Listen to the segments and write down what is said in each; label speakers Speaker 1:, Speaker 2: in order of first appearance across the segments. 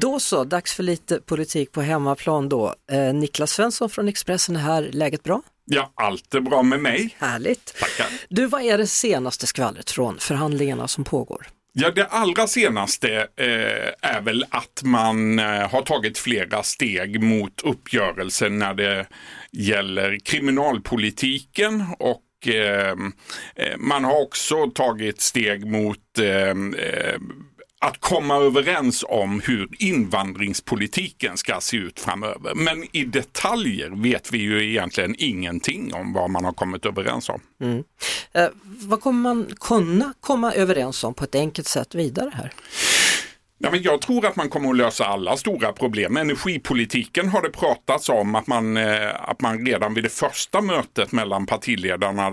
Speaker 1: Då så, dags för lite politik på hemmaplan då. Eh, Niklas Svensson från Expressen är här, läget bra?
Speaker 2: Ja, allt är bra med mig.
Speaker 1: Härligt.
Speaker 2: Tackar.
Speaker 1: Du, vad är det senaste skvallret från förhandlingarna som pågår?
Speaker 2: Ja, det allra senaste eh, är väl att man eh, har tagit flera steg mot uppgörelsen när det gäller kriminalpolitiken och eh, eh, man har också tagit steg mot eh, att komma överens om hur invandringspolitiken ska se ut framöver. Men i detaljer vet vi ju egentligen ingenting om vad man har kommit överens om. Mm.
Speaker 1: Eh, vad kommer man kunna komma överens om på ett enkelt sätt vidare här?
Speaker 2: Ja, men jag tror att man kommer att lösa alla stora problem. Energipolitiken har det pratats om att man, eh, att man redan vid det första mötet mellan partiledarna eh,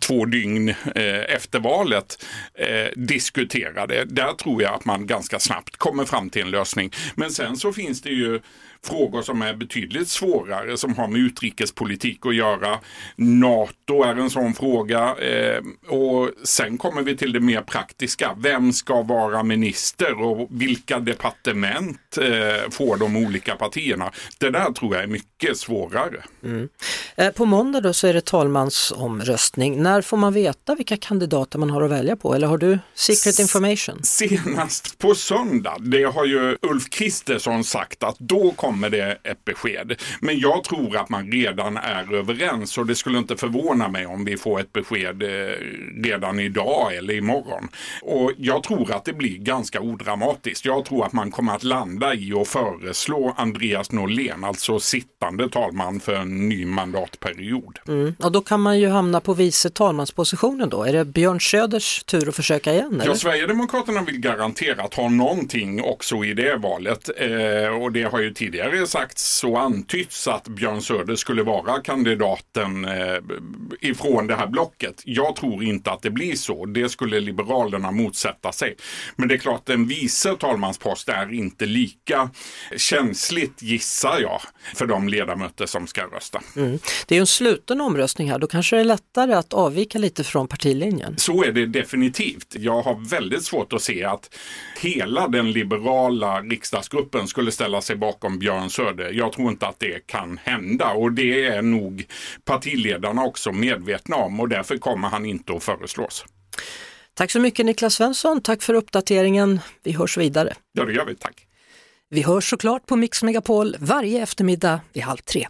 Speaker 2: två dygn eh, efter valet eh, diskuterade. Där tror jag att man ganska snabbt kommer fram till en lösning. Men sen så finns det ju frågor som är betydligt svårare som har med utrikespolitik att göra. NATO är en sån fråga eh, och sen kommer vi till det mer praktiska. Vem ska vara minister och vilka departement eh, får de olika partierna? Det där tror jag är mycket svårare.
Speaker 1: Eh, på måndag då så är det talmansomröstning. När får man veta vilka kandidater man har att välja på eller har du secret information?
Speaker 2: Senast på söndag, det har ju Ulf Kristersson sagt att då kommer det ett besked. Men jag tror att man redan är överens och det skulle inte förvåna mig om vi får ett besked eh, redan idag eller imorgon. Och jag tror att det blir ganska odramatiskt. Jag tror att man kommer att landa i att föreslå Andreas Norlén, alltså sittande talman för en ny mandatperiod.
Speaker 1: Mm. Och då kan man ju hamna på vice talmanspositionen då. Är det Björn Söders tur att försöka igen? Eller?
Speaker 2: Ja, Sverigedemokraterna vill garanterat ha någonting också i det valet. Eh, och det har ju tidigare sagts och antytts att Björn Söder skulle vara kandidaten eh, ifrån det här blocket. Jag tror inte att det blir så. Det skulle Liberalerna motsätta sig. Men det är klart, en vice talmanspost är inte lika känsligt, gissar jag, för de ledamöter som ska rösta.
Speaker 1: Mm. Det är ju en sluten omröstning här, då kanske det är lättare att avvika lite från partilinjen.
Speaker 2: Så är det definitivt. Jag har väldigt svårt att se att hela den liberala riksdagsgruppen skulle ställa sig bakom Björn Söder. Jag tror inte att det kan hända och det är nog partiledarna också medvetna om och därför kommer han inte att föreslås.
Speaker 1: Tack så mycket Niklas Svensson, tack för uppdateringen. Vi hörs vidare.
Speaker 2: Ja, det gör vi. Tack.
Speaker 1: Vi hörs såklart på Mix Megapol varje eftermiddag vid halv tre.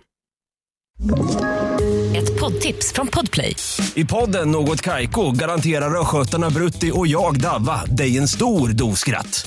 Speaker 3: Ett poddtips från Podplay.
Speaker 4: I podden Något Kaiko garanterar östgötarna Brutti och jag, Davva, dig en stor dos skratt.